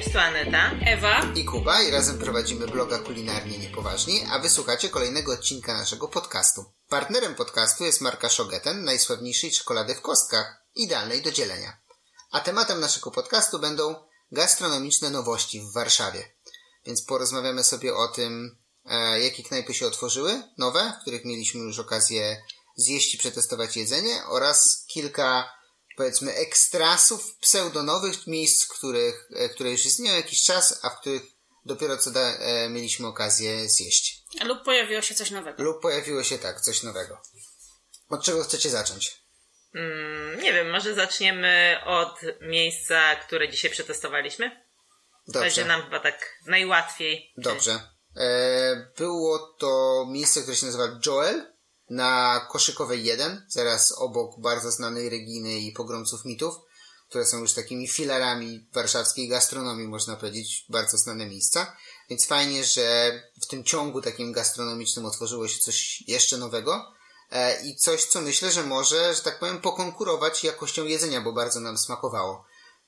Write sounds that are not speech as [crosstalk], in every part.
Cześć, tu Aneta. Ewa. I Kuba i razem prowadzimy bloga Kulinarnie Niepoważni, a wysłuchacie kolejnego odcinka naszego podcastu. Partnerem podcastu jest marka Shogeten, najsławniejszej czekolady w kostkach, idealnej do dzielenia. A tematem naszego podcastu będą gastronomiczne nowości w Warszawie. Więc porozmawiamy sobie o tym, e, jakie knajpy się otworzyły, nowe, w których mieliśmy już okazję zjeść i przetestować jedzenie oraz kilka powiedzmy ekstrasów pseudonowych miejsc, których, e, które już istnieją jakiś czas, a w których dopiero co da, e, mieliśmy okazję zjeść. Lub pojawiło się coś nowego. Lub pojawiło się tak, coś nowego. Od czego chcecie zacząć? Mm, nie wiem, może zaczniemy od miejsca, które dzisiaj przetestowaliśmy? Dobrze. Będzie nam chyba tak najłatwiej. Dobrze. E, było to miejsce, które się nazywa Joel na Koszykowej 1, zaraz obok bardzo znanej Reginy i Pogromców Mitów, które są już takimi filarami warszawskiej gastronomii, można powiedzieć, bardzo znane miejsca. Więc fajnie, że w tym ciągu takim gastronomicznym otworzyło się coś jeszcze nowego e, i coś, co myślę, że może, że tak powiem, pokonkurować jakością jedzenia, bo bardzo nam smakowało.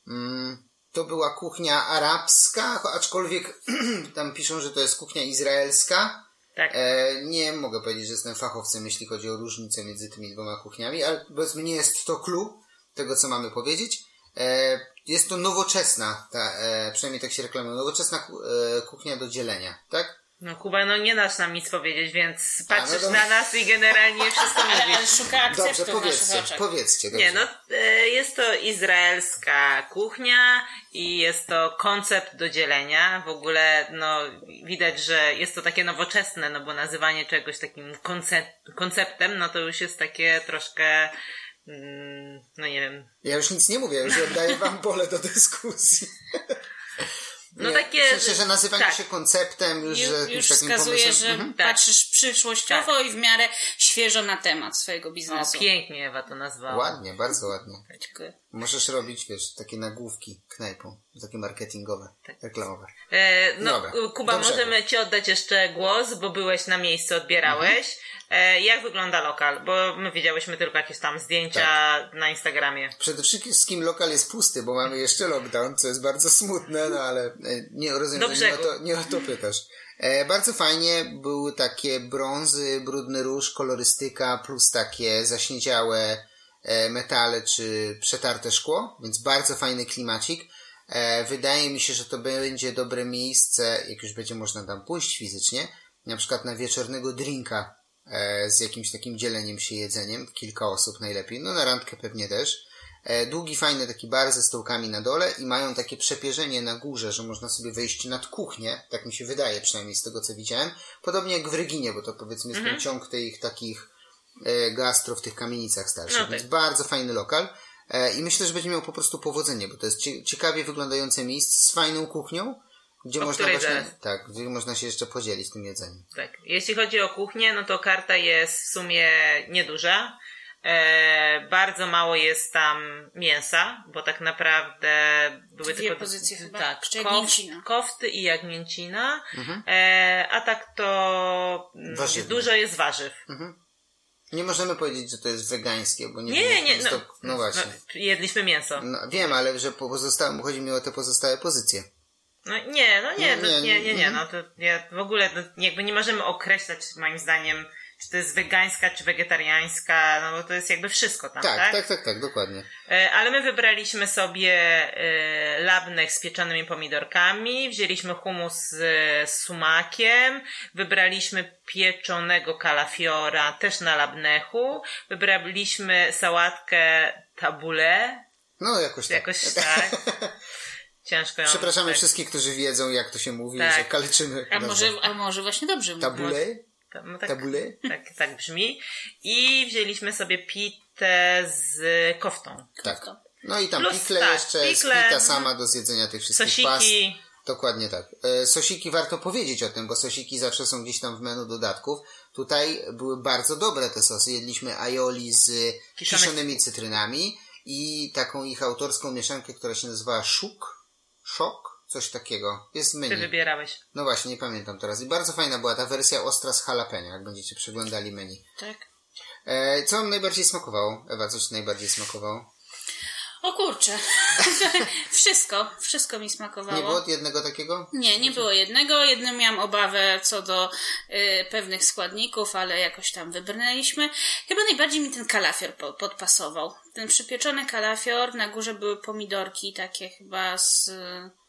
Mm, to była kuchnia arabska, aczkolwiek [clears throat] tam piszą, że to jest kuchnia izraelska. Tak. E, nie mogę powiedzieć, że jestem fachowcem, jeśli chodzi o różnicę między tymi dwoma kuchniami, ale powiedzmy nie jest to clue tego, co mamy powiedzieć. E, jest to nowoczesna, ta, e, przynajmniej tak się reklamuje, nowoczesna e, kuchnia do dzielenia, tak? No Kuba, no nie dasz nam nic powiedzieć, więc patrzysz no na nas i generalnie wszystko Ale, [laughs] ale mówisz. szuka Dobrze, akceptu powiedzcie, powiedzcie. Dobrze. Nie, no e, jest to izraelska kuchnia i jest to koncept do dzielenia. W ogóle, no widać, że jest to takie nowoczesne, no bo nazywanie czegoś takim koncept, konceptem, no to już jest takie troszkę, mm, no nie wiem, Ja już nic nie mówię, już oddaję wam pole do dyskusji. [laughs] No takie- W sensie, że nazywanie tak. się konceptem już, Już, już wskazuje, że Mhm. patrzysz przyszłościowo i w miarę świeżo na temat swojego o, biznesu. pięknie Ewa to nazwała. Ładnie, bardzo ładnie. Dziękuję. Możesz robić, wiesz, takie nagłówki knajpą, takie marketingowe, reklamowe. E, no, Dobra. Kuba, Dobrze. możemy Ci oddać jeszcze głos, bo byłeś na miejscu, odbierałeś. E, jak wygląda lokal? Bo my widziałyśmy tylko jakieś tam zdjęcia Tak. na Instagramie. Przede wszystkim lokal jest pusty, bo mamy jeszcze lockdown, co jest bardzo smutne, no ale e, nie rozumiem, nie o, to, nie o to pytasz. E, bardzo fajnie, były takie brązy, brudny róż, kolorystyka, plus takie zaśniedziałe e, metale czy przetarte szkło, więc bardzo fajny klimacik. E, wydaje mi się, że to będzie dobre miejsce, jak już będzie można tam pójść fizycznie, na przykład na wieczornego drinka z jakimś takim dzieleniem się jedzeniem, kilka osób najlepiej, no na randkę pewnie też. E, długi, fajny taki bar ze stołkami na dole i mają takie przepierzenie na górze, że można sobie wejść nad kuchnię, tak mi się wydaje przynajmniej z tego co widziałem. Podobnie jak w Ryginie, bo to powiedzmy jest ten ciąg tych takich e, gastro w tych kamienicach starszych, No tak. więc bardzo fajny lokal. E, I myślę, że będzie miał po prostu powodzenie, bo to jest cie- ciekawie wyglądające miejsce z fajną kuchnią, gdzie O można właśnie, zaraz. tak, gdzie można się jeszcze podzielić tym jedzeniem. Tak. Jeśli chodzi o kuchnię, no to karta jest w sumie nieduża. E, bardzo mało jest tam mięsa, bo tak naprawdę były Dwie tylko pozycje chyba. tak, kof, kofty i jagnięcina, e, a tak to mm, Warzywne. dużo jest warzyw. Nie możemy powiedzieć, że to jest wegańskie, bo nie Nie, nie, jest no, to- no właśnie. No, jedliśmy mięso. No, wiem, ale że po pozostałym, chodzi mi o te pozostałe pozycje. No nie, no nie, No, no, nie, nie, nie, nie, mhm. no to ja w ogóle no, jakby nie możemy określać moim zdaniem, czy to jest wegańska, czy wegetariańska, no bo to jest jakby wszystko tam, Tak, tak? tak, tak, tak, dokładnie. E, Ale my wybraliśmy sobie e, labnek z pieczonymi pomidorkami, wzięliśmy humus z, sumakiem, wybraliśmy pieczonego kalafiora też na labnechu, wybraliśmy sałatkę tabule, No, jakoś tak. jakoś tak. [laughs] Ciężko ją Przepraszamy tak, wszystkich, którzy wiedzą, jak to się mówi, Tak. że kaleczymy. A może, a może właśnie dobrze mówię. Tabule? No tak, Tabule? tak, tak brzmi. I wzięliśmy sobie pitę z koftą. Tak. No i tam Plus, pikle tak, jeszcze, pikle, spita mhm. sama do zjedzenia tych wszystkich past. Sosiki. Dokładnie tak. E, Sosiki warto powiedzieć o tym, bo sosiki zawsze są gdzieś tam w menu dodatków. Tutaj były bardzo dobre te sosy. Jedliśmy aioli z Kiszone- kiszonymi cytrynami i taką ich autorską mieszankę, która się nazywała szuk, szok, coś takiego. Jest w Ty menu. wybierałeś. No właśnie, nie pamiętam teraz. I bardzo fajna była ta wersja ostra z jalapeno, jak będziecie przeglądali menu. Tak. E, co wam najbardziej smakowało? Ewa, coś najbardziej smakowało? O kurczę. [laughs] wszystko, wszystko mi smakowało. Nie było jednego takiego? Nie, nie było jednego. Jednym miałam obawę co do y, pewnych składników, ale jakoś tam wybrnęliśmy. Chyba najbardziej mi ten kalafior po, podpasował. Ten przypieczony kalafior, na górze były pomidorki takie chyba z...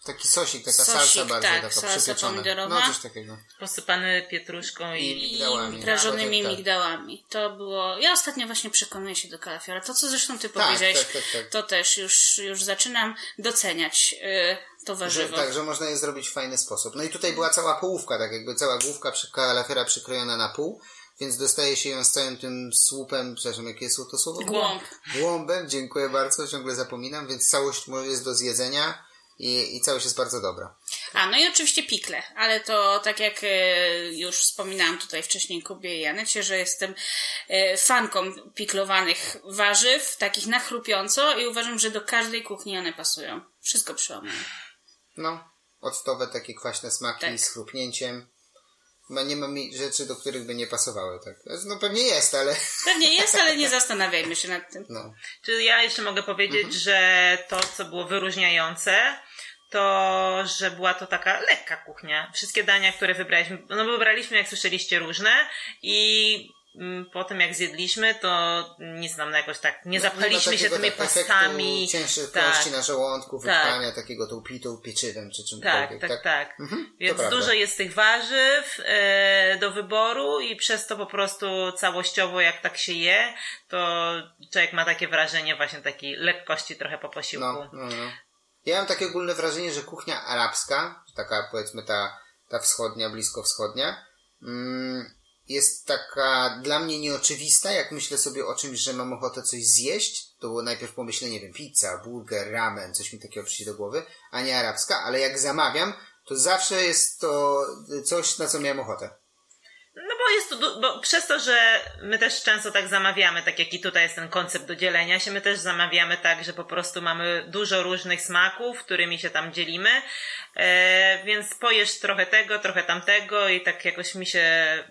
Taki sosik, taka Sosik, salsa bardzo, tak, taka salsa przypieczona. pomidorowa. No coś takiego. Posypany pietruszką i... I- Migdałami. I prażonymi Tak, tak. migdałami. To było... Ja ostatnio właśnie przekonuję się do kalafiora. To, co zresztą ty Tak, powiedziałeś, tak, tak, tak. to też już, już zaczynam doceniać y, to Że, warzywo. tak, że można je zrobić w fajny sposób. No i tutaj była cała połówka, tak jakby cała główka przy kalafiora przykrojona na pół, więc dostaje się ją z całym tym słupem, przepraszam, jakie jest to słowo? Głąb. Głąbem, dziękuję bardzo, ciągle zapominam, więc całość może jest do zjedzenia i, i całość jest bardzo dobra. A, no i oczywiście pikle, ale to tak jak e, już wspominałam tutaj wcześniej Kubie i Janecie, że jestem e, fanką piklowanych warzyw, takich na chrupiąco i uważam, że do każdej kuchni one pasują. Wszystko przełamają. No, octowe takie kwaśne smaki Tak. z chrupnięciem. Chyba nie ma mi rzeczy, do których by nie pasowały, tak. No pewnie jest, ale [laughs] Pewnie jest, ale nie zastanawiajmy się nad tym. no. Czy ja jeszcze mogę powiedzieć, Mhm. że to, co było wyróżniające, to, że była to taka lekka kuchnia. Wszystkie dania, które wybraliśmy, no wybraliśmy, jak słyszeliście, różne i po tym, jak zjedliśmy, to nic nam jakoś tak, nie zapchaliśmy ma się tymi tak, pastami. ciężkości Tak, na żołądku, Tak. wypchania takiego tą pitą pieczywem czy tak, czymkolwiek, tak, tak. Mhm, Więc dużo jest tych warzyw e, do wyboru i przez to po prostu całościowo, jak tak się je, to człowiek ma takie wrażenie właśnie takiej lekkości trochę po posiłku. No, no, no. Ja mam takie ogólne wrażenie, że kuchnia arabska, taka powiedzmy ta, ta wschodnia, blisko wschodnia, mm, jest taka dla mnie nieoczywista, jak myślę sobie o czymś, że mam ochotę coś zjeść, to było najpierw pomyślenie, nie wiem, pizza, burger, ramen, coś mi takiego przyjdzie do głowy, a nie arabska, ale jak zamawiam, to zawsze jest to coś, na co miałem ochotę. No bo jest to, bo przez to, że my też często tak zamawiamy, tak jak i tutaj jest ten koncept do dzielenia się, my też zamawiamy tak, że po prostu mamy dużo różnych smaków, którymi się tam dzielimy, e, więc pojesz trochę tego, trochę tamtego i tak jakoś mi się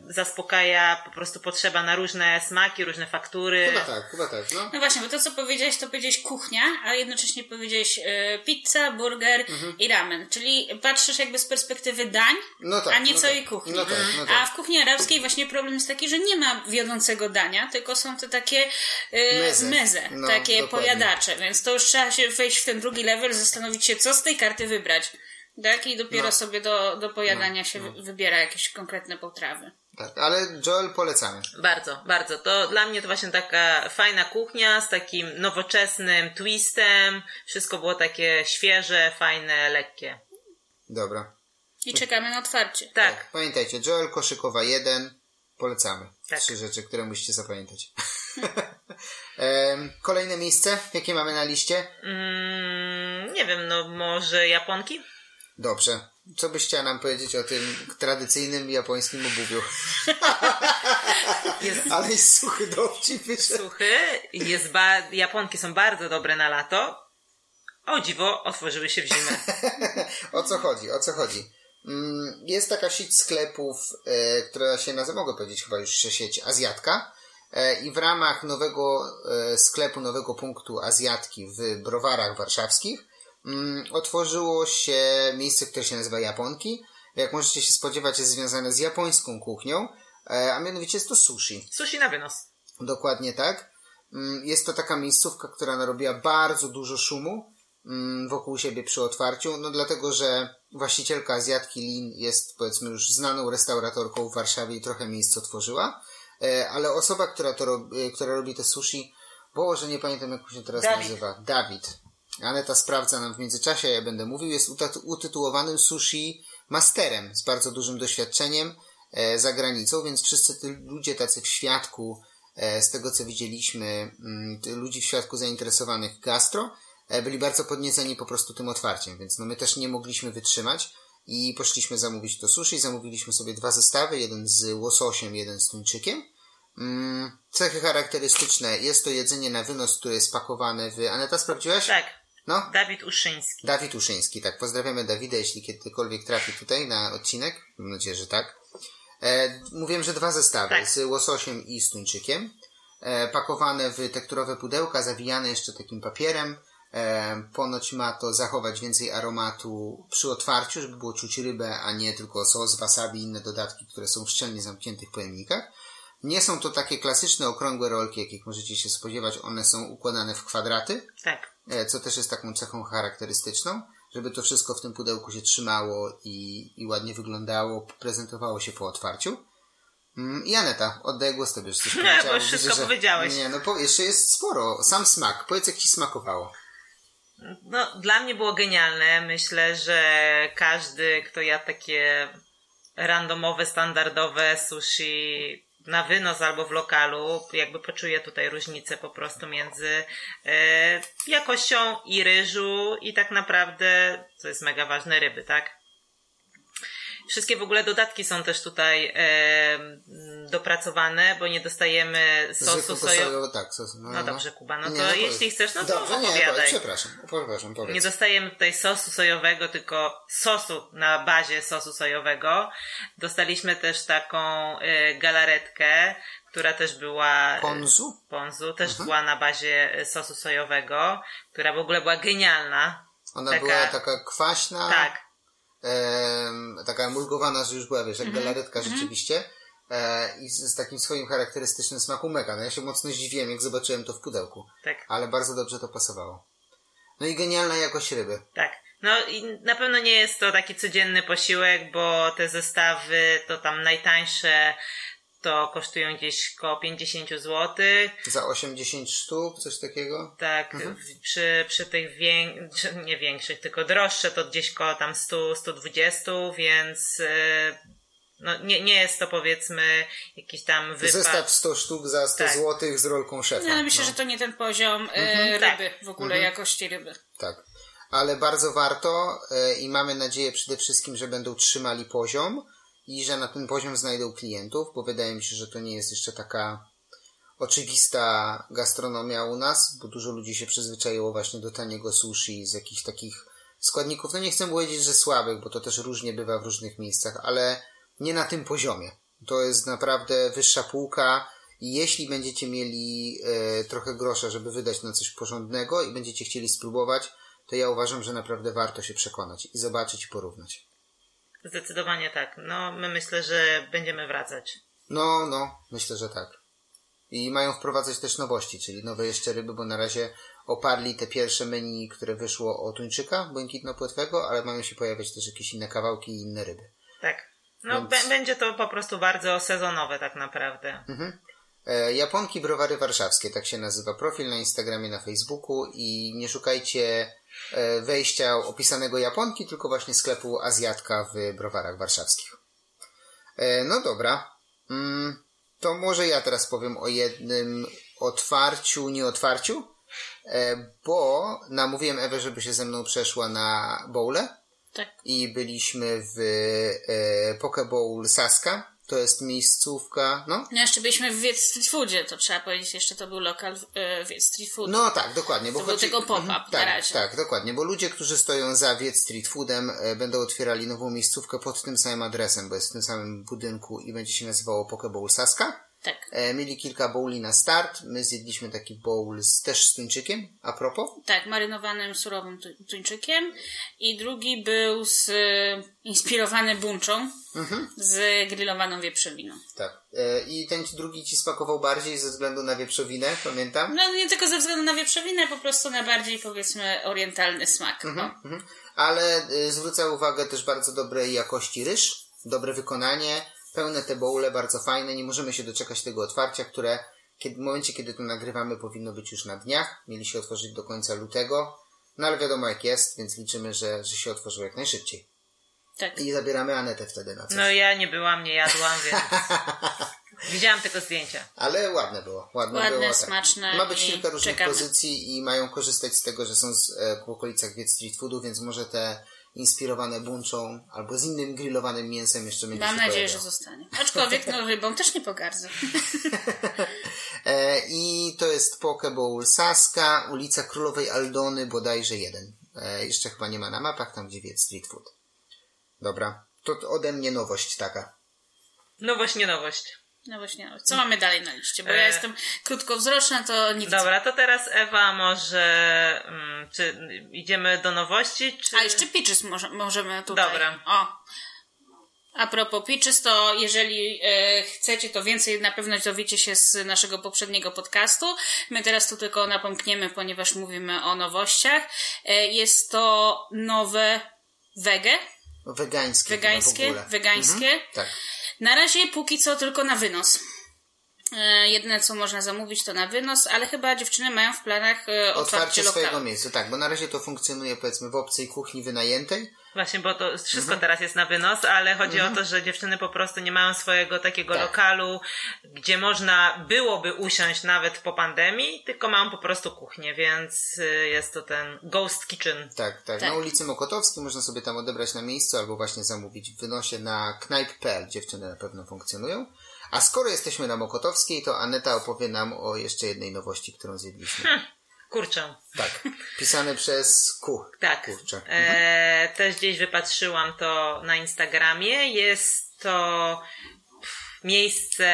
zaspokaja po prostu potrzeba na różne smaki, różne faktury. Chyba tak, chyba tak, no. No właśnie, bo to co powiedziałeś, to powiedziałeś kuchnia, a jednocześnie powiedziałeś e, pizza, burger i ramen. Czyli patrzysz jakby z perspektywy dań, No tak, a nie no całej tak. kuchni. No tak, no A tak. w kuchni arabskiej właśnie problem jest taki, że nie ma wiodącego dania, tylko są to takie e, Meze. No, takie dokładnie. pojadacze, więc to już trzeba się wejść w ten drugi level, zastanowić się, co z tej karty wybrać. Tak? I dopiero No. sobie do, do pojadania się wy- wybiera jakieś konkretne potrawy. tak. Ale Joel polecamy. Bardzo, bardzo. To dla mnie to właśnie taka fajna kuchnia z takim nowoczesnym twistem. Wszystko było takie świeże, fajne, lekkie. Dobra. I czekamy na otwarcie. Tak. Pamiętajcie, Joel Koszykowa 1, polecamy. Tak. Trzy rzeczy, które musicie zapamiętać. [laughs] Kolejne miejsce, jakie mamy na liście? Mm, nie wiem, no może Japonki? Dobrze. Co byś chciała nam powiedzieć o tym tradycyjnym japońskim obuwiu? [laughs] Jest Ale jest suchy dowcip suchy, jest ba- Japonki są bardzo dobre na lato. O dziwo, otworzyły się w zimę. [laughs] O co chodzi? O co chodzi? Mm, Jest taka sieć sklepów, e, która się nazywa, mogę powiedzieć chyba już sieć Azjatka. E, I w ramach nowego e, sklepu, nowego punktu Azjatki w browarach warszawskich mm, otworzyło się miejsce, które się nazywa Japonki. Jak możecie się spodziewać, jest związane z japońską kuchnią, a mianowicie jest to sushi. Sushi na wynos. Dokładnie tak. Mm, Jest to taka miejscówka, która narobiła bardzo dużo szumu wokół siebie przy otwarciu, no dlatego, że właścicielka Azjatki Lin jest powiedzmy już znaną restauratorką w Warszawie i trochę miejsc otworzyła, E, ale osoba, która to robi, która robi te sushi, Boże, nie pamiętam jak się teraz Dawid. nazywa. Dawid. Aneta sprawdza nam w międzyczasie, ja będę mówił, jest utytułowanym sushi masterem z bardzo dużym doświadczeniem e, za granicą, więc wszyscy ty ludzie tacy w świadku, e, z tego co widzieliśmy, mm, ludzi w świadku zainteresowanych gastro, e, byli bardzo podnieceni po prostu tym otwarciem, więc no my też nie mogliśmy wytrzymać i poszliśmy zamówić to sushi, zamówiliśmy sobie dwa zestawy, jeden z łososiem, jeden z tuńczykiem. Mm, Cechy charakterystyczne, jest to jedzenie na wynos, które jest pakowane w... Aneta, sprawdziłaś? Tak. No? Dawid Uszyński. Dawid Uszyński, tak. Pozdrawiamy Dawida, jeśli kiedykolwiek trafi tutaj na odcinek. Mam nadzieję, że tak. E, mówiłem, że dwa zestawy Tak. z łososiem i z tuńczykiem. E, pakowane w tekturowe pudełka, zawijane jeszcze takim papierem. Ponoć ma to zachować więcej aromatu przy otwarciu, żeby było czuć rybę, a nie tylko sos, wasabi i inne dodatki, które są w szczelnie zamkniętych pojemnikach. Nie są to takie klasyczne okrągłe rolki, jakich możecie się spodziewać. One są układane w kwadraty, Tak. e, co też jest taką cechą charakterystyczną, żeby to wszystko w tym pudełku się trzymało i, i ładnie wyglądało, prezentowało się po otwarciu. Mm, I Aneta, oddaję głos tobie, że coś [laughs] Nie, powiedziała. bo już Widzę, wszystko że- powiedziałeś. Nie, no po, jeszcze jest sporo. Sam smak. Powiedz, jak ci smakowało. No, dla mnie było genialne. Myślę, że każdy, kto jadł takie randomowe, standardowe sushi na wynos albo w lokalu, jakby poczuje tutaj różnicę po prostu między e, jakością i ryżu i tak naprawdę, co jest mega ważne, ryby, tak? Wszystkie w ogóle dodatki są też tutaj e, dopracowane, bo nie dostajemy sosu sojowego. tak. Sos, no, No dobrze, Kuba, no Nie, to powiedz. jeśli chcesz, no to Dobrze, nie, opowiadaj. powiedz, przepraszam, przepraszam, powiedz. Nie dostajemy tutaj sosu sojowego, tylko sosu na bazie sosu sojowego. Dostaliśmy też taką y, galaretkę, która też była. y, Ponzu? Ponzu, też Mhm. była na bazie y, sosu sojowego, która w ogóle była genialna. Ona taka- była taka kwaśna, Tak, em, taka mulgowana, że już była, wiesz, jak Mhm. galaretka rzeczywiście. E, I z, z takim swoim charakterystycznym smaku mega. No ja się mocno zdziwiłem, jak zobaczyłem to w pudełku. tak, Ale bardzo dobrze to pasowało. No i genialna jakość ryby. tak. No i na pewno nie jest to taki codzienny posiłek, bo te zestawy to tam najtańsze to kosztują gdzieś koło 50 zł. Za 80 sztuk, coś takiego? Tak, w- przy, przy tych wię... nie większych, tylko droższe to gdzieś koło tam 100, 120, więc e, no, nie, nie jest to powiedzmy jakiś tam wypad. Zestaw 100 sztuk za 100 Tak. zł z rolką szefa. No, ale myślę, No. że to nie ten poziom e, Mhm. ryby, w ogóle jakości ryby. Tak. Ale bardzo warto e, i mamy nadzieję przede wszystkim, że będą trzymali poziom i że na ten poziom znajdą klientów, bo wydaje mi się, że to nie jest jeszcze taka oczywista gastronomia u nas, bo dużo ludzi się przyzwyczaiło właśnie do taniego sushi z jakichś takich składników, no nie chcę powiedzieć, że słabych, bo to też różnie bywa w różnych miejscach, ale nie na tym poziomie. To jest naprawdę wyższa półka i jeśli będziecie mieli e, trochę grosza, żeby wydać na coś porządnego i będziecie chcieli spróbować, to ja uważam, że naprawdę warto się przekonać i zobaczyć i porównać. Zdecydowanie tak. No, my myślę, że będziemy wracać. No, no, myślę, że tak. I mają wprowadzać też nowości, czyli nowe jeszcze ryby, bo na razie oparli te pierwsze menu, które wyszło o tuńczyka błękitno-płetwego, ale mają się pojawiać też jakieś inne kawałki i inne ryby. Tak. No, Więc- będzie to po prostu bardzo sezonowe tak naprawdę. E, Japonki Browary Warszawskie, tak się nazywa profil na Instagramie, na Facebooku i nie szukajcie e, wejścia opisanego Japonki, tylko właśnie sklepu Azjatka w Browarach Warszawskich. E, No dobra, Mm, to może ja teraz powiem o jednym otwarciu, nieotwarciu, e, bo namówiłem Ewę, żeby się ze mną przeszła na bowle Tak. i byliśmy w e, Pokeball Saska. To jest miejscówka, no, No jeszcze byliśmy w Wiec Street Foodzie, to trzeba powiedzieć, jeszcze to był lokal e, Wiec Street Food. No tak, dokładnie. Bo To był tylko pop-up Mhm, na tak, razie. Tak, dokładnie, bo ludzie, którzy stoją za Wiec Street Foodem e, będą otwierali nową miejscówkę pod tym samym adresem, bo jest w tym samym budynku i będzie się nazywało Pokeball Saska. Tak. E, mieli kilka bowli na start, my zjedliśmy taki bowl z, też z tuńczykiem, a propos. Tak, marynowanym surowym tu- tuńczykiem. I drugi był z, e, inspirowany bunczą Mhm. z grillowaną wieprzowiną. Tak. E, I ten drugi ci smakował bardziej ze względu na wieprzowinę, pamiętam. No nie tylko ze względu na wieprzowinę, po prostu na bardziej powiedzmy orientalny smak. No. Mhm. Ale y, zwrócę uwagę też bardzo dobrej jakości ryż, dobre wykonanie, pełne te bowle, bardzo fajne. Nie możemy się doczekać tego otwarcia, które kiedy, w momencie, kiedy to nagrywamy, powinno być już na dniach. Mieli się otworzyć do końca lutego. No ale wiadomo jak jest, więc liczymy, że, że się otworzyło jak najszybciej. Tak. I zabieramy Anetę wtedy na coś. No ja nie byłam, nie jadłam, więc [laughs] widziałam tylko zdjęcia. Ale ładne było. Ładne, Ładne, było, tak. smaczne Ma być kilka różnych czekamy. pozycji i mają korzystać z tego, że są z, e, w okolicach Street Foodu, więc może te inspirowane bunczą albo z innym grillowanym mięsem jeszcze będzie Mam nadzieję, że zostanie. Aczkolwiek no rybą też nie pogardzę. [laughs] E, I to jest Pokeball Saska, ulica Królowej Aldony, bodajże jeden. E, jeszcze chyba nie ma na mapach, tam gdzie Wiec Street Food. Dobra. To ode mnie nowość taka. Nowość, nie nowość. No właśnie, co mamy dalej na liście? Bo ja jestem krótkowzroczna, to nie widzę. Dobra, to teraz Ewa może, mm, czy idziemy do nowości, czy... A jeszcze Peaches może, możemy tutaj. Dobra. O. A propos Peaches, to jeżeli e, chcecie, to więcej na pewno dowiecie się z naszego poprzedniego podcastu. My teraz tu tylko napomkniemy, ponieważ mówimy o nowościach. E, jest to nowe wege, Wegańskie. wegańskie, wegańskie. Mhm, tak. Na razie póki co tylko na wynos. E, Jedyne co można zamówić to na wynos, ale chyba dziewczyny mają w planach e, otwarcie Otwarcie swojego miejsca, tak, bo na razie to funkcjonuje powiedzmy w obcej kuchni wynajętej. Właśnie, bo to Mhm. wszystko teraz jest na wynos, ale chodzi o to, że dziewczyny po prostu nie mają swojego takiego Tak. lokalu, gdzie można byłoby usiąść nawet po pandemii, tylko mają po prostu kuchnię, więc y, jest to ten ghost kitchen. Tak, tak, Tak. Na ulicy Mokotowskiej można sobie tam odebrać na miejscu albo właśnie zamówić w wynosie na knajp.pl. Dziewczyny na pewno funkcjonują. A skoro jesteśmy na Mokotowskiej, to Aneta opowie nam o jeszcze jednej nowości, którą zjedliśmy. Kurczę. Tak. Pisane przez Ku. Tak. Kurczę. E, też gdzieś wypatrzyłam to na Instagramie. Jest to miejsce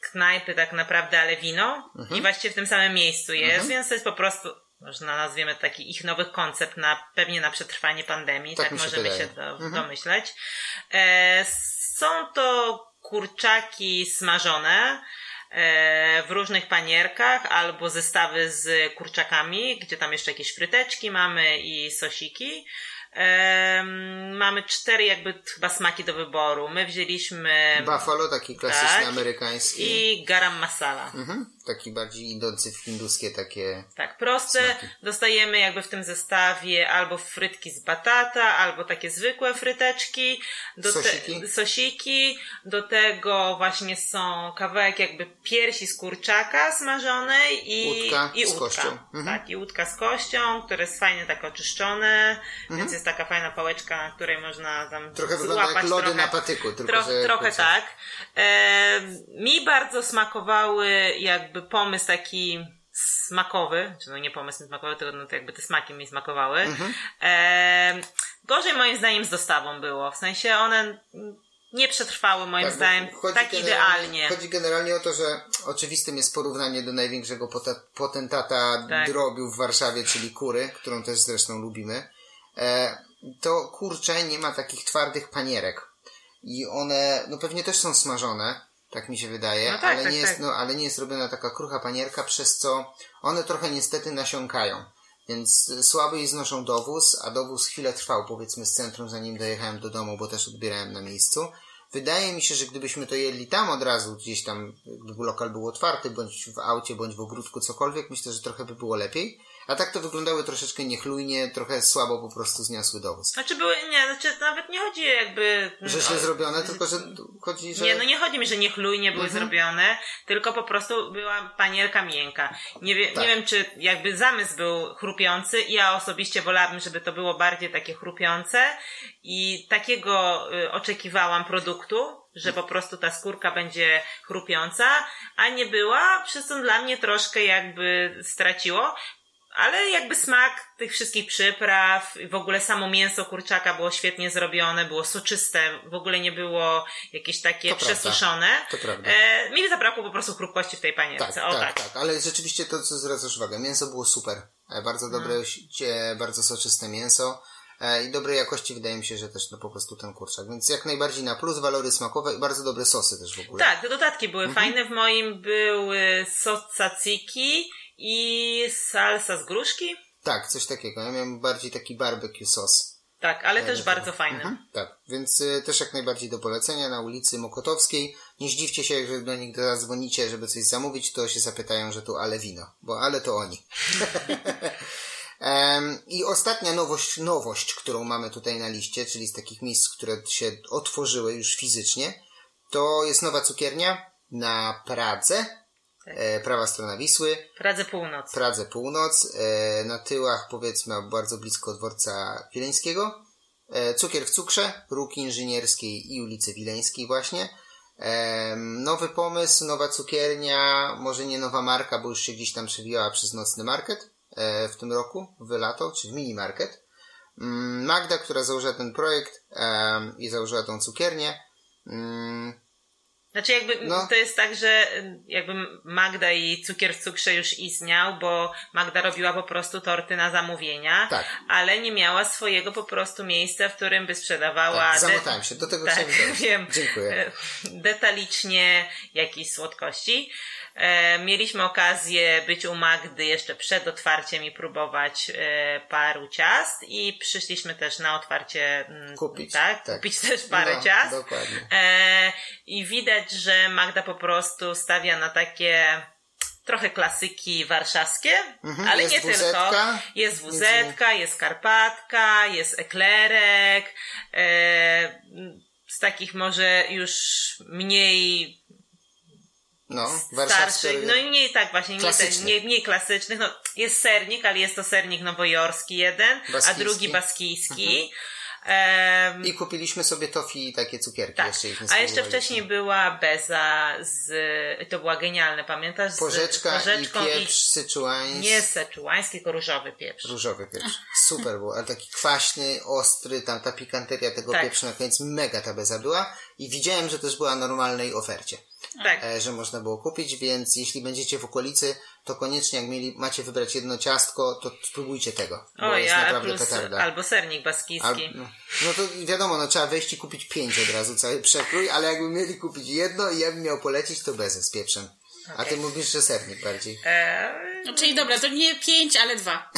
knajpy tak naprawdę, ale wino. Mhm. I właściwie w tym samym miejscu jest, więc to jest po prostu, można nazwiemy taki ich nowy koncept na, pewnie na przetrwanie pandemii. Tak Tak, możemy wydaje. się do, Mhm. domyśleć. E, są to kurczaki smażone w różnych panierkach albo zestawy z kurczakami, gdzie tam jeszcze jakieś fryteczki mamy i sosiki. Em, mamy cztery jakby chyba smaki do wyboru. My wzięliśmy Buffalo, taki klasyczny Tak. amerykański. i garam masala. Mhm. Taki bardziej idący w hinduskie takie. Tak, proste. Smaki. Dostajemy jakby w tym zestawie albo frytki z batata, albo takie zwykłe fryteczki. Do Sosiki. Te, sosiki. Do tego właśnie są kawałek jakby piersi z kurczaka smażonej i, Łódka i z łódka. kością. Mhm. Tak, i łódka z kością, które jest fajnie tak oczyszczone, więc jest taka fajna pałeczka, na której można tam Trochę wygląda jak lody trochę, na patyku, tylko Tro, trochę tak. E, mi bardzo smakowały jakby pomysł taki smakowy, czy no nie pomysł smakowy, tylko no to jakby te smaki mi smakowały. Mhm. E, gorzej moim zdaniem z dostawą było, w sensie one nie przetrwały moim Tak, zdaniem tak idealnie. Chodzi generalnie o to, że oczywistym jest porównanie do największego potentata Tak. drobiu w Warszawie, czyli kury, którą też zresztą lubimy. E, to kurcze nie ma takich twardych panierek. I one, no pewnie też są smażone, tak mi się wydaje, No tak, ale, tak, nie jest, tak. no, ale nie jest robiona taka krucha panierka, przez co one trochę niestety nasiąkają. Więc słabiej znoszą dowóz, a dowóz chwilę trwał, powiedzmy, z centrum, zanim dojechałem do domu, bo też odbierałem na miejscu. Wydaje mi się, że gdybyśmy to jedli tam od razu, gdzieś tam, gdyby lokal był otwarty, bądź w aucie, bądź w ogródku, cokolwiek, myślę, że trochę by było lepiej. A tak to wyglądały troszeczkę niechlujnie, trochę słabo po prostu zniosły dowóz. Znaczy były, nie, znaczy nawet nie chodzi jakby... Że źle zrobione, tylko że tu chodzi, że... Nie, no nie chodzi mi, że niechlujnie były Mhm. zrobione, tylko po prostu była panierka miękka. Nie, wie, Tak. nie wiem, czy jakby zamysł był chrupiący. Ja osobiście wolałabym, żeby to było bardziej takie chrupiące i takiego y, oczekiwałam produktu, że po prostu ta skórka będzie chrupiąca, a nie była, przez co dla mnie troszkę jakby straciło. Ale jakby smak tych wszystkich przypraw, i w ogóle samo mięso kurczaka było świetnie zrobione, było soczyste, w ogóle nie było jakieś takie To prawda. przesuszone. To prawda. E, mi zabrakło po prostu chrupkości w tej panierce. Tak, o tak, tak. tak, ale rzeczywiście to, co zwracasz uwagę, mięso było super. E, Bardzo dobre, No. cie- bardzo soczyste mięso e, i dobrej jakości wydaje mi się, że też no po prostu ten kurczak. Więc jak najbardziej na plus, walory smakowe i bardzo dobre sosy też w ogóle. Tak, te dodatki były Mhm. fajne. W moim były sos tzatziki i salsa z gruszki. Tak, coś takiego. Ja miałem bardziej taki barbecue sos. Tak, ale też bardzo fajny. Mhm, tak, więc y, też jak najbardziej do polecenia na ulicy Mokotowskiej. Nie zdziwcie się, że do nich zadzwonicie, żeby coś zamówić, to się zapytają, że tu ale wino, bo ale to oni. [laughs] Em, I ostatnia nowość, nowość, którą mamy tutaj na liście, czyli z takich miejsc, które się otworzyły już fizycznie, to jest nowa cukiernia na Pradze, e, prawa strona Wisły. Pradze Północ. Pradze Północ, e, na tyłach powiedzmy bardzo blisko dworca Wileńskiego. E, cukier w cukrze, Róg Inżynierskiej i ulicy Wileńskiej właśnie. E, nowy pomysł, nowa cukiernia, może nie nowa marka, bo już się gdzieś tam przewijała przez nocny market e, w tym roku, w lato, czy w mini market. Mm, Magda, która założyła ten projekt e, i założyła tą cukiernię, mm, Znaczy jakby No. to jest tak, że jakby Magda i cukier w cukrze już istniał, bo Magda robiła po prostu torty na zamówienia, Tak. ale nie miała swojego po prostu miejsca, w którym by sprzedawała Tak, zamotałem się, do tego [laughs] tak, chciałem dojść. wiem. Dziękuję. E, Detalicznie jakieś słodkości. E, mieliśmy okazję być u Magdy jeszcze przed otwarciem i próbować e, paru ciast i przyszliśmy też na otwarcie mm, Kupić, tak, tak. kupić też parę No, ciast. dokładnie. E, I widać, że Magda po prostu stawia na takie trochę klasyki warszawskie, Mhm, ale nie WZ-ka, tylko. Jest WZ, jest Karpatka, jest eklerek. E, z takich może już mniej No, starszych, no i mniej tak właśnie, nie, nie, mniej klasycznych. No, jest sernik, ale jest to sernik nowojorski jeden, a Baskijski. drugi baskijski. Em, I kupiliśmy sobie tofi i takie cukierki. tak. Jeszcze ich nie A jeszcze wcześniej była beza z, to była genialne, pamiętasz? Z Porzeczka, porzeczką i pieprz syczuański. nie seczułański, tylko różowy pieprz. Różowy pieprz. [laughs] Super był, ale taki kwaśny, ostry, tam ta pikanteria tego Tak. pieprzu na koniec, mega ta beza była. I widziałem, że też była normalnej ofercie, Tak. e, że można było kupić, więc jeśli będziecie w okolicy, to koniecznie jak mieli, macie wybrać jedno ciastko, to spróbujcie tego, bo O jest ja, naprawdę plus petarda. albo sernik Al, baskijski. no, no to wiadomo, no trzeba wejść i kupić pięć od razu, cały przekrój, ale jakby mieli kupić jedno i ja bym miał polecić, to bezę z pieprzem. A ty mówisz, że sernik bardziej. E, No, czyli dobra, to nie pięć, ale dwa.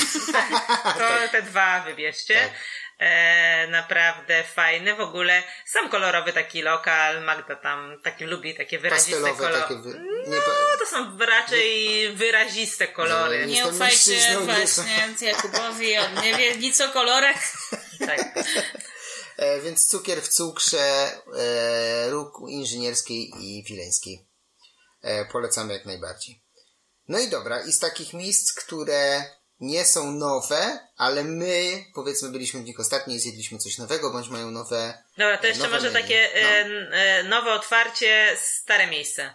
[laughs] to te dwa wybierzcie. Tak. E, naprawdę fajny. W ogóle sam kolorowy taki lokal. Magda tam taki lubi takie wyraziste kolory. Wy... No to są raczej wyraziste kolory. No, Nie ufajcie właśnie [laughs] Jakubowi, on nie wie nic o kolorach. [laughs] Tak. E, więc cukier w cukrze, e, róg inżynierskiej i wileńskiej. E, polecamy jak najbardziej. No i dobra, i z takich miejsc, które nie są nowe, ale my, powiedzmy, byliśmy w nich ostatnio i zjedliśmy coś nowego, bądź mają nowe... Dobra, to jeszcze może menu. takie No. nowe otwarcie, stare miejsce.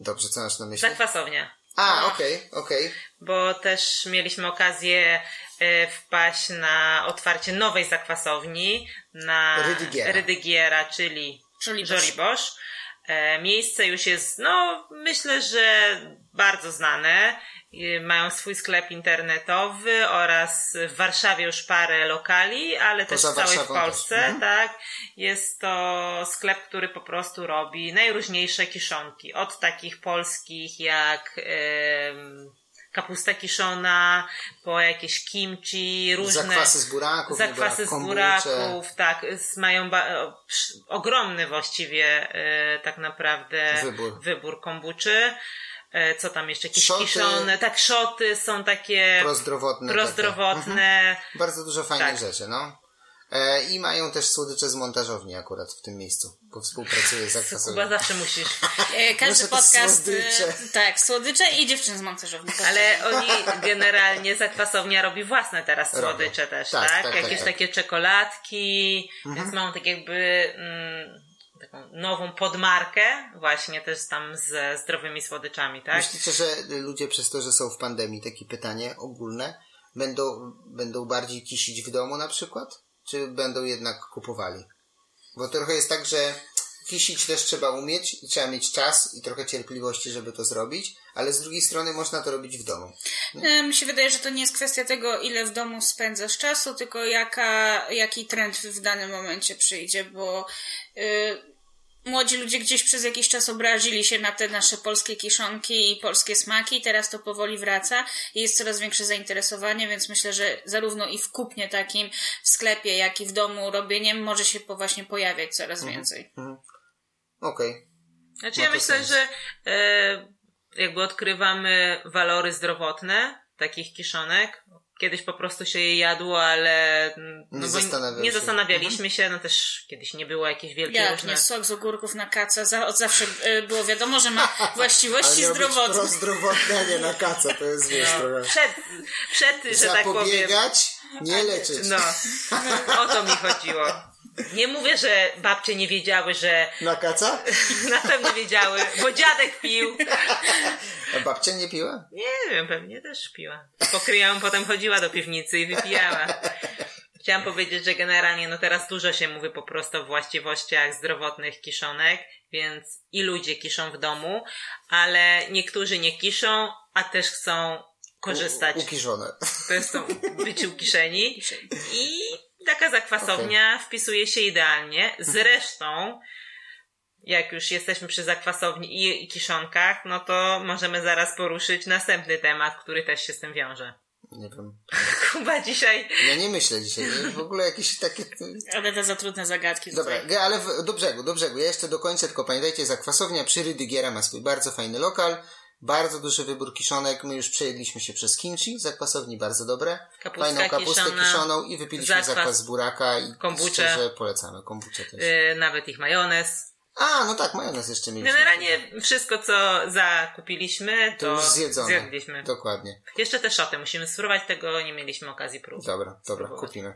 Dobrze, co masz na myśli? Zakwasownia. A, okej, okej. bo też mieliśmy okazję e, wpaść na otwarcie nowej zakwasowni na Rydygiera. Rydygiera, czyli Żoliborz. Żoliborz. E, Miejsce już jest, no myślę, że bardzo znane. E, Mają swój sklep internetowy oraz w Warszawie już parę lokali, ale też Poza w całej Warszawą Polsce, też. Tak. Jest to sklep, który po prostu robi najróżniejsze kiszonki. Od takich polskich jak em, kapusta kiszona, po jakieś kimchi, różne Zakwasy z buraków, zakwasy z buraków, tak, mają ogromny właściwie e, tak naprawdę Wybór. wybór kombuczy. E, co tam jeszcze? Jakieś Szoty. kiszone, tak, szoty są takie Prozdrowotne. prozdrowotne. Takie. Bardzo dużo fajnych Tak. rzeczy, no. E, I mają też słodycze z montażowni akurat w tym miejscu, bo współpracuję z Chyba zakwasowym. zawsze musisz. [laughs] E, Każdy podcast. słodycze. e, Tak, słodycze i dziewczyn z montażowni. Ale oni [laughs] generalnie zakwasownia robi własne teraz słodycze też, Tak, tak? tak, Jakieś tak, tak. takie czekoladki, więc mają tak jakby mm, taką nową podmarkę właśnie też tam ze zdrowymi słodyczami, tak? Myślicie, że ludzie przez to, że są w pandemii, takie pytanie ogólne, będą, będą bardziej kisić w domu na przykład? Czy będą jednak kupowali? Bo trochę jest tak, że kisić też trzeba umieć i trzeba mieć czas i trochę cierpliwości, żeby to zrobić, ale z drugiej strony można to robić w domu. E, Mi się wydaje, że to nie jest kwestia tego, ile w domu spędzasz czasu, tylko jaka, jaki trend w danym momencie przyjdzie, bo y, młodzi ludzie gdzieś przez jakiś czas obrazili się na te nasze polskie kiszonki i polskie smaki, teraz to powoli wraca i jest coraz większe zainteresowanie, więc myślę, że zarówno i w kupnie takim, w sklepie, jak i w domu robieniem może się po właśnie pojawiać coraz więcej. Okej. Znaczy Ma ja myślę, sens. że e, jakby odkrywamy walory zdrowotne takich kiszonek. Kiedyś po prostu się je jadło, ale mm, no Nie bo zastanawiam nie zastanawialiśmy się, no też kiedyś nie było jakieś wielkie Jak różne... nie sok z ogórków na kaca, za, od zawsze y, było wiadomo, że ma [laughs] właściwości zdrowotne. prozdrowotne, a nie na kaca, to jest wiesz trochę. Przed, przed, że tak powiem... Zapobiegać, nie leczyć. No, [laughs] o to mi chodziło. Nie mówię, że babcie nie wiedziały, że Na kaca? [laughs] na pewno wiedziały, bo dziadek pił. A babcia nie piła? Nie wiem, pewnie też piła. Po kryjomu potem chodziła do piwnicy i wypijała. Chciałam powiedzieć, że generalnie no teraz dużo się mówi po prostu o właściwościach zdrowotnych kiszonek, więc i ludzie kiszą w domu, ale niektórzy nie kiszą, a też chcą korzystać. U, ukiszone. To jest to być ukiszeni. I taka zakwasownia okay. wpisuje się idealnie. Zresztą, jak już jesteśmy przy zakwasowni i, i kiszonkach, no to możemy zaraz poruszyć następny temat, który też się z tym wiąże. Nie wiem. [laughs] Kuba dzisiaj. Ja nie myślę dzisiaj. W ogóle jakieś takie. Ale to za trudne zagadki. Dobra, tutaj. ale w, do brzegu, do brzegu. Ja jeszcze dokończę, tylko pamiętajcie, zakwasownia przy Rydygiera ma swój bardzo fajny lokal. Bardzo duży wybór kiszonek. My już przejedliśmy się przez kimchi, zakwasowni bardzo dobre. Kapustka Fajną kapustę kiszona, kiszoną i wypiliśmy zakwas, zakwas z buraka i kombucze. szczerze polecamy. Kombucze też. Yy, nawet ich majonez. A, no tak, majonez jeszcze mieliśmy. Generalnie wszystko, co zakupiliśmy, to, to już zjedzone. zjedliśmy. Dokładnie. Jeszcze te szoty musimy spróbować, tego nie mieliśmy okazji próbować. Dobra, dobra, kupimy.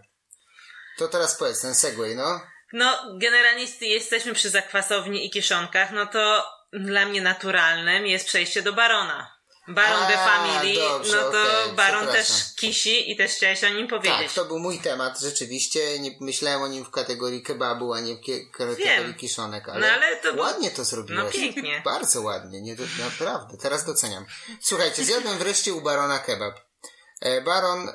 To teraz powiedz, ten segway, no. No, generalnie jesteśmy przy zakwasowni i kiszonkach, no to dla mnie naturalnym jest przejście do Barona. Baron The Family, dobrze, no to okay, Baron też kisi i też chciałeś o nim powiedzieć. Tak, to był mój temat, rzeczywiście. Nie myślałem o nim w kategorii kebabu, a nie w kategorii Wiem. kiszonek, ale, no, ale to ładnie to zrobiłeś. No pięknie. Bardzo ładnie, nie, naprawdę, teraz doceniam. Słuchajcie, zjadłem wreszcie u Barona kebab. E, Baron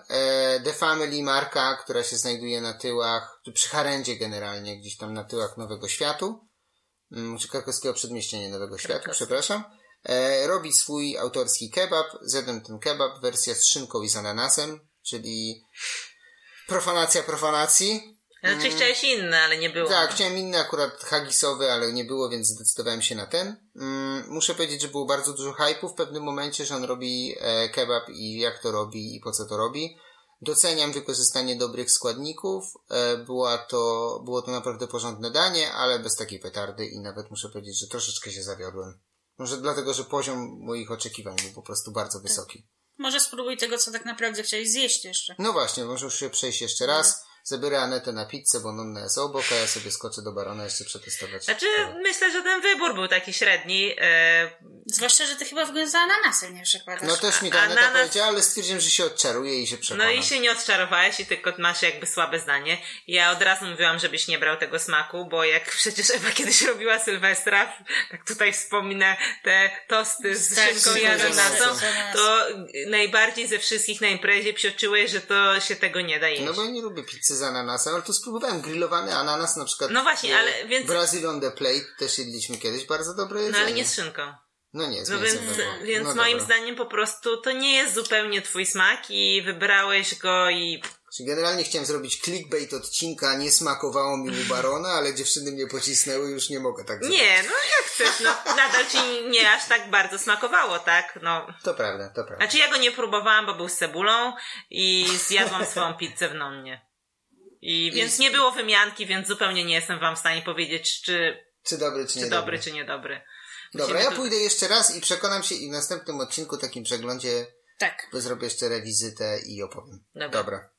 The Family marka, która się znajduje na tyłach, przy Harendzie generalnie, gdzieś tam na tyłach Nowego Światu, czy krakowskiego przedmieścia, nie Nowego Światu, przepraszam e, robi swój autorski kebab. Zjadłem ten kebab, wersja z szynką i z ananasem, czyli profanacja profanacji. Znaczy mm. chciałeś inne, ale nie było. Tak, chciałem inny akurat hagisowy, ale nie było, więc zdecydowałem się na ten. Mm, muszę powiedzieć, że było bardzo dużo hypu w pewnym momencie, że on robi e, kebab i jak to robi i po co to robi. Doceniam wykorzystanie dobrych składników. E, była to, było to naprawdę porządne danie, ale bez takiej petardy i nawet muszę powiedzieć, że troszeczkę się zawiodłem. Może dlatego, że poziom moich oczekiwań był po prostu bardzo wysoki. Może spróbuj tego, co tak naprawdę chciałeś zjeść jeszcze. No właśnie, może już się przejść jeszcze raz zabiorę Anetę na pizzę, bo Nonna jest obok, a ja sobie skoczę do Barona jeszcze przetestować. Znaczy, myślę, że ten wybór był taki średni. E... Zwłaszcza, że ty chyba w ogóle za ananasem nie przekładasz. No też mi to Aneta Ananas... powiedziała, ale stwierdziłem, że się odczaruje i się przekonam. No i się nie odczarowałeś i tylko masz jakby słabe zdanie. Ja od razu mówiłam, żebyś nie brał tego smaku, bo jak [laughs] przecież Ewa kiedyś robiła Sylwestra, tak tutaj wspominę te tosty z tak, szynką i ananasą, to najbardziej ze wszystkich na imprezie psioczyłeś, że to się tego nie da jeść. No bo ja nie lubię pizzy z ananasem, ale tu spróbowałem grillowany ananas na przykład. No właśnie, ale więc... Brazil on the plate też jedliśmy kiedyś, bardzo dobre jedzenie. No ale nie z szynką. No nie, z No więc, więc no moim dobra. zdaniem po prostu to nie jest zupełnie twój smak i wybrałeś go i... Czyli generalnie chciałem zrobić clickbait odcinka, nie smakowało mi u Barona, ale dziewczyny mnie pocisnęły, już nie mogę tak zrobić. Nie, no jak chcesz, no nadal ci nie aż tak bardzo smakowało, tak? No. To prawda, to prawda. Znaczy ja go nie próbowałam, bo był z cebulą i zjadłam swoją pizzę w nonnie. I więc nie było wymianki, więc zupełnie nie jestem wam w stanie powiedzieć, czy, czy dobry, czy, czy niedobry. dobry, czy niedobry. Dobra, ja pójdę jeszcze raz i przekonam się i w następnym odcinku, takim przeglądzie, tak. zrobię jeszcze rewizytę i opowiem. Dobra. Dobra.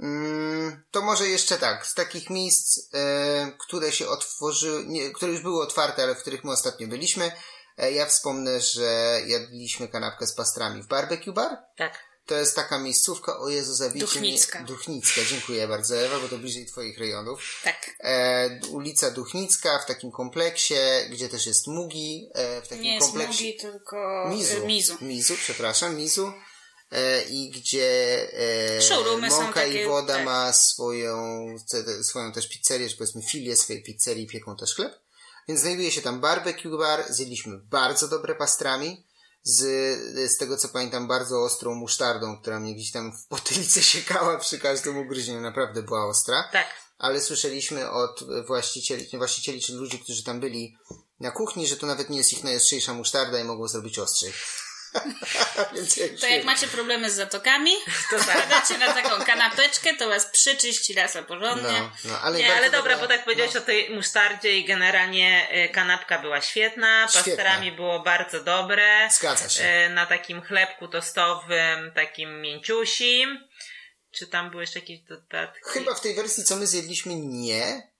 Mm, to może jeszcze tak, z takich miejsc, e, które się otworzyły, nie, które już były otwarte, ale w których my ostatnio byliśmy, e, ja wspomnę, że jadliśmy kanapkę z pastrami w barbecue bar. Tak. To jest taka miejscówka, o Jezu, zabicie Duchnicka. Mnie. Duchnicka, dziękuję bardzo Ewa, bo to bliżej Twoich rejonów. Tak. E, ulica Duchnicka w takim kompleksie, gdzie też jest Mugi, e, w takim Nie kompleksie. jest Mugi, tylko Mizu. Mizu. Mizu, przepraszam, Mizu. E, I gdzie e, Mąka takie, i Woda tak. ma swoją, swoją też pizzerię, czy powiedzmy filię swojej pizzerii, pieką też chleb. Więc znajduje się tam barbecue bar, zjedliśmy bardzo dobre pastrami z, z tego co pamiętam, bardzo ostrą musztardą, która mnie gdzieś tam w potylicy [laughs] siekała przy każdym ugryzieniu, naprawdę była ostra. Tak. Ale słyszeliśmy od właścicieli, nie właścicieli, czy ludzi, którzy tam byli na kuchni, że to nawet nie jest ich najostrzejsza musztarda i mogą zrobić ostrzej. [laughs] To jak macie problemy z zatokami, [laughs] to zadacie na taką kanapeczkę, to was przyczyści rasa porządnie. No, no, ale nie, ale dobra, bo tak powiedziałeś no. o tej musztardzie i generalnie y, kanapka była świetna, pasterami było bardzo dobre. Zgadza się. Y, na takim chlebku tostowym, takim mięciusim. Czy tam były jeszcze jakieś dodatki? Chyba w tej wersji, co my zjedliśmy, nie.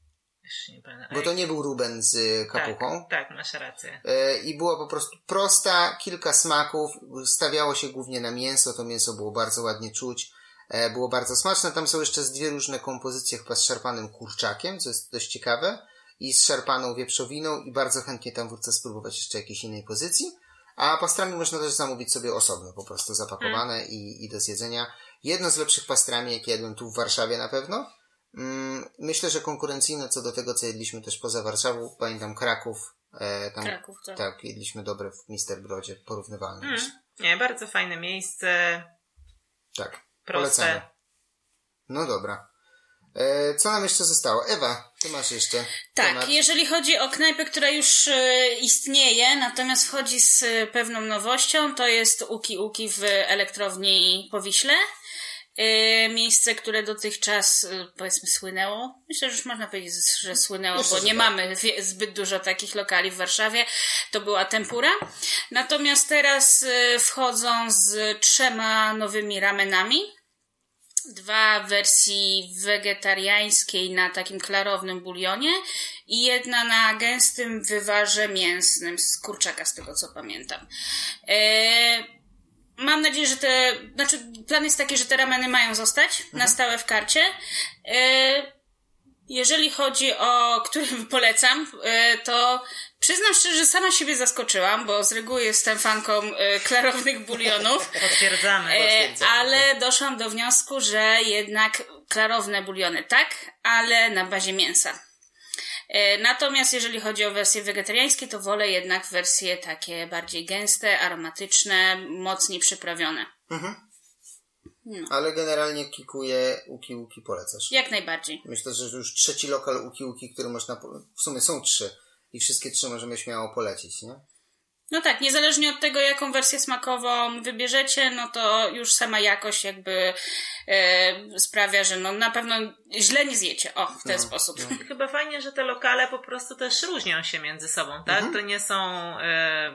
Bo to nie był Ruben z kapuchą. Tak, tak masz rację. E, I była po prostu prosta, kilka smaków. Stawiało się głównie na mięso. To mięso było bardzo ładnie czuć. E, było bardzo smaczne. Tam są jeszcze z dwie różne kompozycje, chyba z szarpanym kurczakiem, co jest dość ciekawe, i z szarpaną wieprzowiną i bardzo chętnie tam wrócę spróbować jeszcze jakiejś innej pozycji. A pastrami można też zamówić sobie osobno, po prostu zapakowane mm. i, i do zjedzenia. Jedno z lepszych pastrami, jakie jadłem tu w Warszawie na pewno. Mm, myślę, że konkurencyjne co do tego, co jedliśmy też poza Warszawą. Pamiętam Kraków. E, tam, Kraków, tak. Tak, jedliśmy dobre w Mister Brodzie, porównywalne. Mm. Nie, bardzo fajne miejsce. Tak, proste. Polecamy. No dobra. E, co nam jeszcze zostało? Ewa, ty masz jeszcze. Tak, temat. jeżeli chodzi o knajpę, która już e, istnieje, natomiast wchodzi z pewną nowością, to jest Uki Uki w elektrowni Powiśle. E, miejsce, które dotychczas powiedzmy słynęło. Myślę, że już można powiedzieć, że słynęło, Myślę, bo nie tak. mamy zbyt dużo takich lokali w Warszawie. To była tempura. Natomiast teraz wchodzą z trzema nowymi ramenami dwa wersji wegetariańskiej na takim klarownym bulionie i jedna na gęstym wywarze mięsnym z kurczaka, z tego co pamiętam. Eee, mam nadzieję, że te, znaczy plan jest taki, że te rameny mają zostać mhm. na stałe w karcie. Eee, jeżeli chodzi o który [laughs] polecam, e, to przyznam szczerze, że sama siebie zaskoczyłam, bo z reguły jestem fanką e, [laughs] klarownych bulionów. Potwierdzamy. E, ale doszłam do wniosku, że jednak klarowne buliony tak, ale na bazie mięsa. Natomiast jeżeli chodzi o wersje wegetariańskie, to wolę jednak wersje takie bardziej gęste, aromatyczne, mocniej przyprawione. Mhm. No. Ale generalnie kikuję Uki Uki polecasz. Jak najbardziej. Myślę, że już trzeci lokal Uki Uki, który można... W sumie są trzy. I wszystkie trzy możemy śmiało polecić, nie? No tak, niezależnie od tego, jaką wersję smakową wybierzecie, no to już sama jakość jakby e, sprawia, że no na pewno źle nie zjecie. O, w ten no, sposób. No. Chyba fajnie, że te lokale po prostu też różnią się między sobą, tak? Mhm. To nie są e,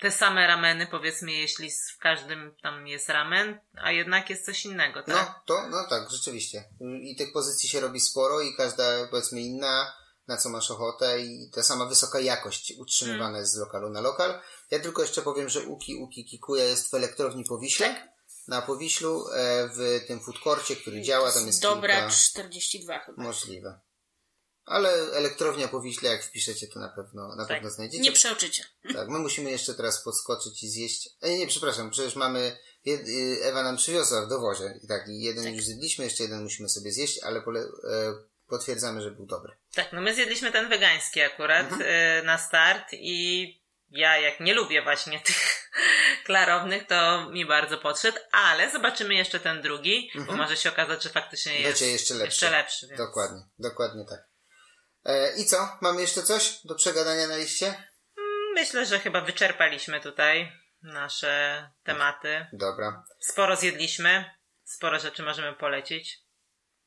te same rameny, powiedzmy, jeśli w każdym tam jest ramen, a jednak jest coś innego, tak? No, to, no tak, rzeczywiście. I tych pozycji się robi sporo i każda, powiedzmy, inna na co masz ochotę i ta sama wysoka jakość utrzymywana hmm. jest z lokalu na lokal. Ja tylko jeszcze powiem, że Uki Uki Kikuja jest w elektrowni Powiśle. Tak. Na Powiślu, e, w tym food courcie, który działa, tam jest Dobra, kilka... 42 chyba. Możliwe. Ale elektrownia Powiśle, jak wpiszecie, to na pewno, na tak. pewno znajdziecie. Nie przeoczycie. Tak, my musimy jeszcze teraz podskoczyć i zjeść. E, nie, przepraszam, przecież mamy, y, Ewa nam przywiozła w dowozie i tak, i jeden tak. już zjedliśmy, jeszcze jeden musimy sobie zjeść, ale pole, e, potwierdzamy, że był dobry. Tak, no my zjedliśmy ten wegański akurat mhm. y, na start i ja jak nie lubię właśnie [laughs] tych klarownych, to mi bardzo podszedł, ale zobaczymy jeszcze ten drugi, mhm. bo może się okazać, że faktycznie jest jeszcze lepszy. Jeszcze lepszy więc... Dokładnie, dokładnie tak. E, I co? Mamy jeszcze coś do przegadania na liście? Mm, myślę, że chyba wyczerpaliśmy tutaj nasze tematy. Dobra. Sporo zjedliśmy, sporo rzeczy możemy polecić.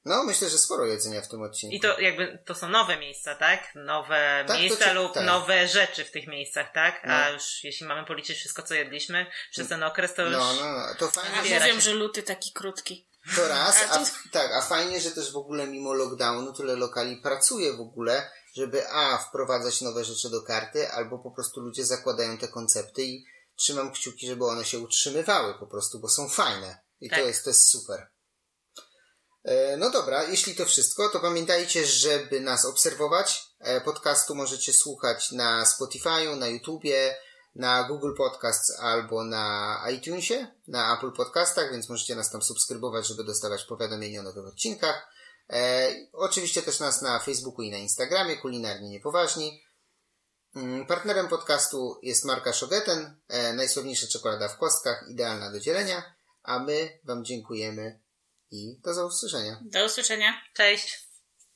No, myślę, że sporo jedzenia w tym odcinku. I to jakby, to są nowe miejsca, tak? Nowe tak, miejsca ci, lub tak. nowe rzeczy w tych miejscach, tak? No. A już jeśli mamy policzyć wszystko, co jedliśmy przez ten okres, to już... No, no, no. To fajnie. A mówią, że luty taki krótki. To raz, a, tak, a fajnie, że też w ogóle mimo lockdownu tyle lokali pracuje w ogóle, żeby a, wprowadzać nowe rzeczy do karty, albo po prostu ludzie zakładają te koncepty i trzymam kciuki, żeby one się utrzymywały po prostu, bo są fajne. I tak. to, jest, to jest super. E, no dobra, jeśli to wszystko, to pamiętajcie, żeby nas obserwować. E, podcastu możecie słuchać na Spotify'u, na YouTubie, na Google Podcasts albo na iTunesie, na Apple Podcastach, więc możecie nas tam subskrybować, żeby dostawać powiadomienia o nowych odcinkach. E, oczywiście też nas na Facebooku i na Instagramie, kulinarnie niepoważni. Mm, partnerem podcastu jest marka Shogeten, e, najsławniejsza czekolada w kostkach, idealna do dzielenia, a my Wam dziękujemy i do usłyszenia. Do usłyszenia. Cześć.